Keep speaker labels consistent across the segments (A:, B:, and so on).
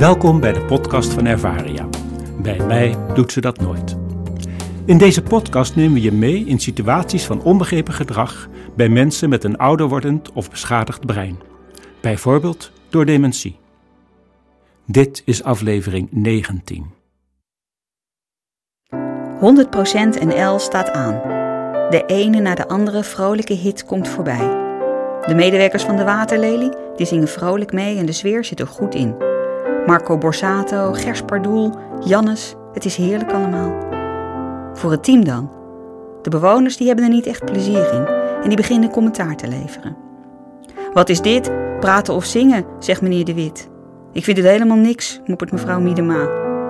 A: Welkom bij de podcast van Ervaria. Bij mij doet ze dat nooit. In deze podcast nemen we je mee in situaties van onbegrepen gedrag bij mensen met een ouder wordend of beschadigd brein. Bijvoorbeeld door dementie. Dit is aflevering 19.
B: 100% NL staat aan. De ene na de andere vrolijke hit komt voorbij. De medewerkers van de Waterlelie die zingen vrolijk mee en de sfeer zit er goed in. Marco Borsato, Gers Pardoel, Jannes, het is heerlijk allemaal. Voor het team dan. De bewoners die hebben er niet echt plezier in en die beginnen commentaar te leveren. Wat is dit? Praten of zingen, zegt meneer De Wit. Ik vind het helemaal niks, moppert mevrouw Miedema.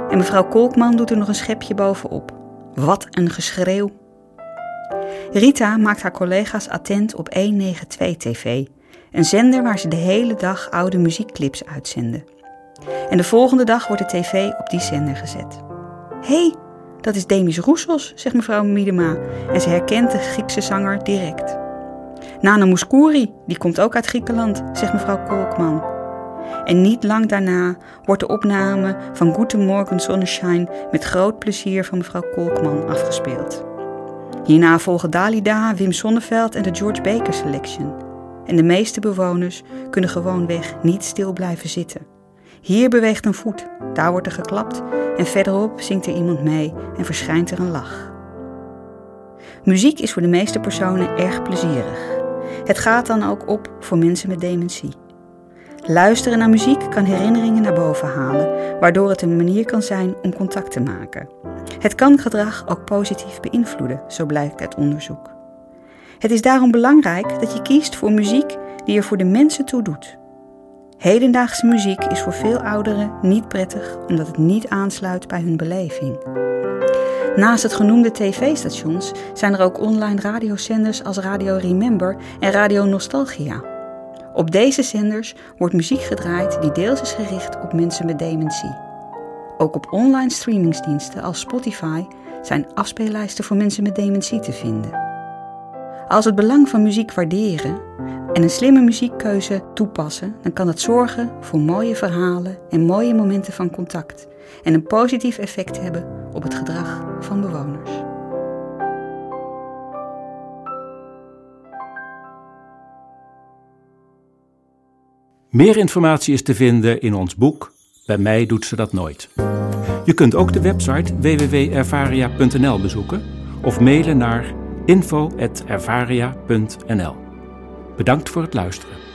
B: En mevrouw Kolkman doet er nog een schepje bovenop. Wat een geschreeuw. Rita maakt haar collega's attent op 192 TV, een zender waar ze de hele dag oude muziekclips uitzenden. En de volgende dag wordt de tv op die zender gezet. Hé, hey, dat is Demis Roussos, zegt mevrouw Miedema en ze herkent de Griekse zanger direct. Nana Mouskouri, die komt ook uit Griekenland, zegt mevrouw Kolkman. En niet lang daarna wordt de opname van Goedemorgen Sonnenschein met groot plezier van mevrouw Kolkman afgespeeld. Hierna volgen Dalida, Wim Sonneveld en de George Baker Selection. En de meeste bewoners kunnen gewoonweg niet stil blijven zitten. Hier beweegt een voet, daar wordt er geklapt en verderop zingt er iemand mee en verschijnt er een lach. Muziek is voor de meeste personen erg plezierig. Het gaat dan ook op voor mensen met dementie. Luisteren naar muziek kan herinneringen naar boven halen, waardoor het een manier kan zijn om contact te maken. Het kan gedrag ook positief beïnvloeden, zo blijkt uit onderzoek. Het is daarom belangrijk dat je kiest voor muziek die er voor de mensen toe doet. Hedendaagse muziek is voor veel ouderen niet prettig omdat het niet aansluit bij hun beleving. Naast het genoemde tv-stations zijn er ook online radiozenders als Radio Remember en Radio Nostalgia. Op deze zenders wordt muziek gedraaid die deels is gericht op mensen met dementie. Ook op online streamingsdiensten als Spotify zijn afspeellijsten voor mensen met dementie te vinden. Als het belang van muziek waarderen en een slimme muziekkeuze toepassen, dan kan het zorgen voor mooie verhalen en mooie momenten van contact en een positief effect hebben op het gedrag van bewoners.
A: Meer informatie is te vinden in ons boek Bij mij doet ze dat nooit. Je kunt ook de website www.ervaria.nl bezoeken of mailen naar info.ervaria.nl. Bedankt voor het luisteren.